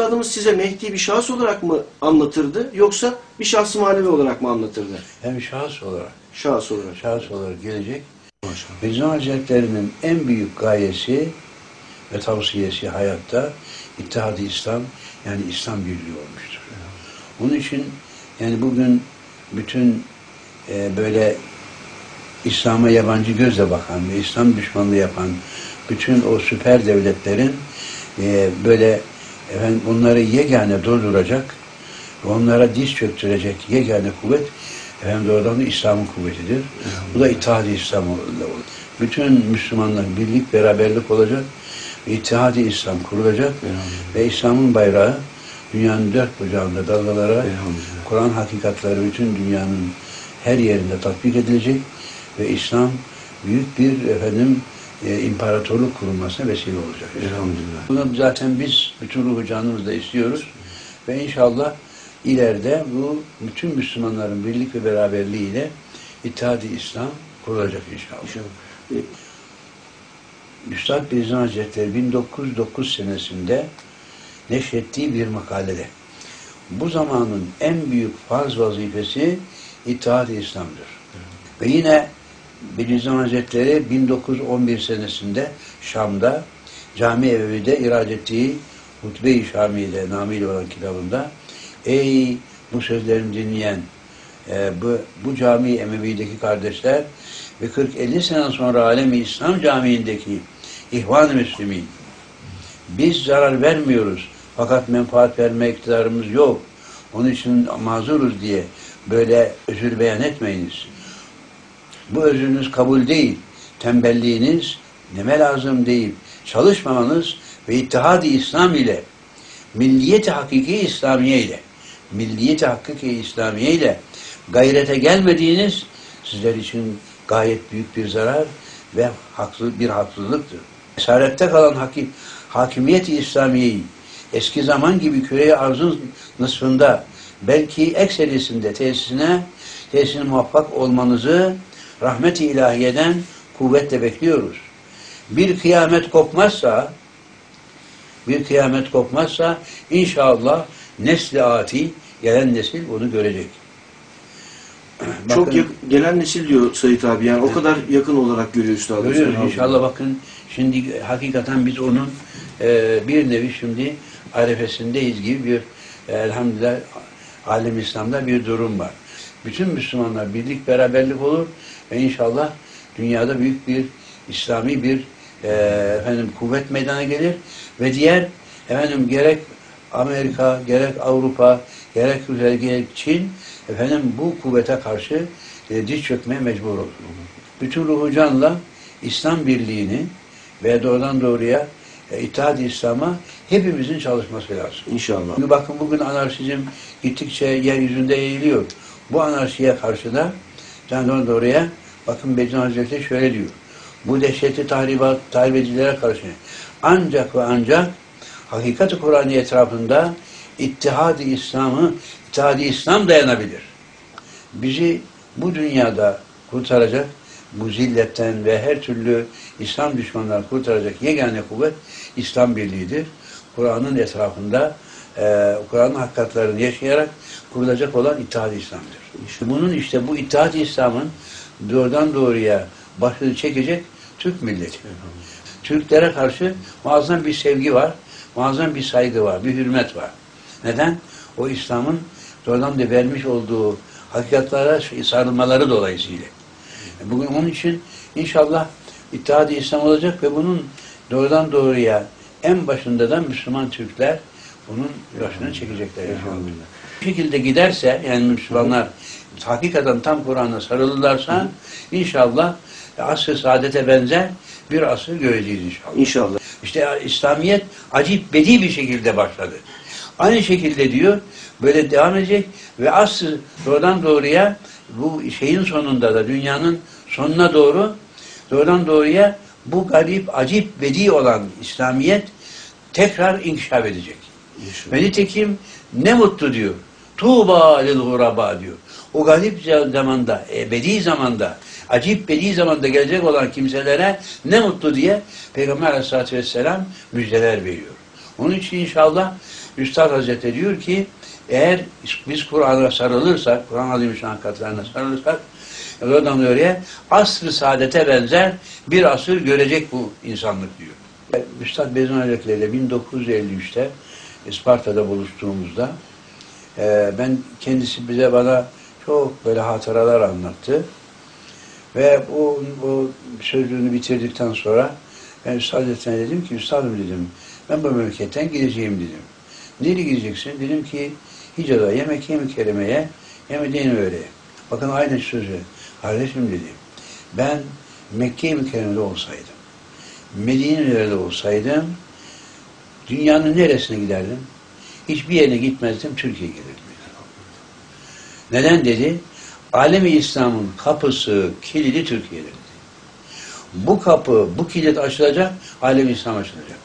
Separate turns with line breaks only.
üstadımız size Mehdi bir şahıs olarak mı anlatırdı yoksa bir şahs manevi olarak mı anlatırdı?
Hem şahıs olarak,
Şahıs olarak.
şahıs olarak gelecek. Bediüzzaman Hazretleri'nin en büyük gayesi ve tavsiyesi hayatta İttihad-ı İslam yani İslam birliği olmuştur. Onun için yani bugün bütün e, böyle İslam'a yabancı gözle bakan ve İslam düşmanlığı yapan bütün o süper devletlerin e, böyle efendim onları yegane durduracak ve onlara diz çöktürecek yegane kuvvet efendim doğrudan da İslam'ın kuvvetidir. Bu da İttihad-ı İslam olur. Bütün Müslümanlar birlik, beraberlik olacak ve İttihad-ı İslam kurulacak ve İslam'ın bayrağı dünyanın dört bucağında dalgalara Kur'an hakikatleri bütün dünyanın her yerinde tatbik edilecek ve İslam büyük bir efendim e, imparatorluk kurulmasına vesile olacak.
Elhamdülillah.
Bunu zaten biz bütün ruhu canımızla istiyoruz ve inşallah ileride bu bütün Müslümanların birlik ve beraberliğiyle İttihad-ı İslam kurulacak inşallah.
İnşallah.
Üstad Beyazıt Hazretleri 1909 senesinde neşrettiği bir makalede bu zamanın en büyük farz vazifesi İttihad-ı İslam'dır. Ve yine Bediüzzaman Hazretleri 1911 senesinde Şam'da Cami Evevi'de irad ettiği Hutbe-i Şami'de namıyla olan kitabında Ey bu sözlerimi dinleyen e, bu, bu cami Emevi'deki kardeşler ve 40-50 sene sonra Alemi İslam Camii'ndeki İhvan-ı Müslümin biz zarar vermiyoruz fakat menfaat verme iktidarımız yok. Onun için mazuruz diye böyle özür beyan etmeyiniz. Bu özrünüz kabul değil. Tembelliğiniz neme lazım değil. Çalışmamanız ve ittihad-ı İslam ile milliyeti hakiki İslamiye ile milliyeti hakiki İslamiye ile gayrete gelmediğiniz sizler için gayet büyük bir zarar ve haklı bir haksızlıktır. Esarette kalan hakim, hakimiyeti İslamiye'yi eski zaman gibi küre arzın nısfında belki ekserisinde tesisine tesisine muvaffak olmanızı rahmet-i ilahiyeden kuvvetle bekliyoruz. Bir kıyamet kopmazsa bir kıyamet kopmazsa inşallah nesli ati gelen nesil bunu görecek.
Çok yak- gelen nesil diyor Sayit abi yani o kadar yakın olarak görüyor üstadımız.
Görüyoruz inşallah bakın şimdi hakikaten biz onun e, bir nevi şimdi arefesindeyiz gibi bir e, elhamdülillah alem İslam'da bir durum var. Bütün Müslümanlar birlik beraberlik olur ve inşallah dünyada büyük bir İslami bir e, efendim kuvvet meydana gelir ve diğer efendim gerek Amerika, gerek Avrupa, gerek Rusya, gerek Çin efendim bu kuvvete karşı e, diz çökmeye mecbur olur. Bütün ruhu canla İslam birliğini ve doğrudan doğruya e, İttihad-ı İslam'a hepimizin çalışması lazım.
İnşallah.
Çünkü bakın bugün anarşizm gittikçe yeryüzünde yayılıyor. Bu anarşiye karşı da doğrudan doğruya bakın Bediüzzaman Hazretleri şöyle diyor. Bu dehşetli tahribat, tahrip edicilere karşı ancak ve ancak hakikat-ı etrafında İttihad-ı İslam'ı, İttihad-ı İslam dayanabilir. Bizi bu dünyada kurtaracak, bu zilletten ve her türlü İslam düşmanları kurtaracak yegane kuvvet İslam birliğidir. Kur'an'ın etrafında e, Kur'an'ın hakikatlerini yaşayarak kurulacak olan İttihad-ı İslam'dır. İşte bunun işte bu İttihad-ı İslam'ın doğrudan doğruya başını çekecek Türk milleti. Türklere karşı muazzam bir sevgi var, muazzam bir saygı var, bir hürmet var. Neden? O İslam'ın doğrudan da vermiş olduğu hakikatlere sarılmaları dolayısıyla. Bugün onun için inşallah İttihad-ı İslam olacak ve bunun doğrudan doğruya en başında da Müslüman Türkler bunun başını çekecekler inşallah. Bu şekilde giderse yani Müslümanlar hakikaten tam Kur'an'a sarılırlarsa inşallah asr-ı saadete benzer bir asır göreceğiz inşallah.
İnşallah.
İşte İslamiyet acip bedi bir şekilde başladı. Aynı şekilde diyor böyle devam edecek ve asıl doğrudan doğruya bu şeyin sonunda da dünyanın sonuna doğru doğrudan doğruya bu garip, acip, bedi olan İslamiyet tekrar inkişaf edecek. Ve nitekim ne mutlu diyor. Tuğba lil guraba diyor. O garip zamanda, ebedi zamanda, acip bedi zamanda gelecek olan kimselere ne mutlu diye Peygamber aleyhissalatü vesselam müjdeler veriyor. Onun için inşallah Üstad Hazretleri diyor ki eğer biz Kur'an'a sarılırsak, Kur'an Azimüşşan katlarına sarılırsak oradan oraya asr-ı saadete benzer bir asır görecek bu insanlık diyor. Üstad Bezmi Hazretleri ile 1953'te Isparta'da buluştuğumuzda e, ben kendisi bize bana çok böyle hatıralar anlattı. Ve o, o sözünü bitirdikten sonra ben Üstad dedim ki Üstadım dedim ben bu memleketten gideceğim dedim. Nereye gideceksin? Dedim ki Hicaz'a, yemek yemek kerimeye, Medine öyle. Bakın aynı sözü. Kardeşim dedim. Ben Mekke-i Mükerreme'de olsaydım, Medine'de olsaydım, dünyanın neresine giderdim? Hiçbir yerine gitmezdim, Türkiye'ye gelirdim. Neden dedi? Alemi İslam'ın kapısı, kilidi Türkiye'de. Bu kapı, bu kilit açılacak, alem İslam açılacak.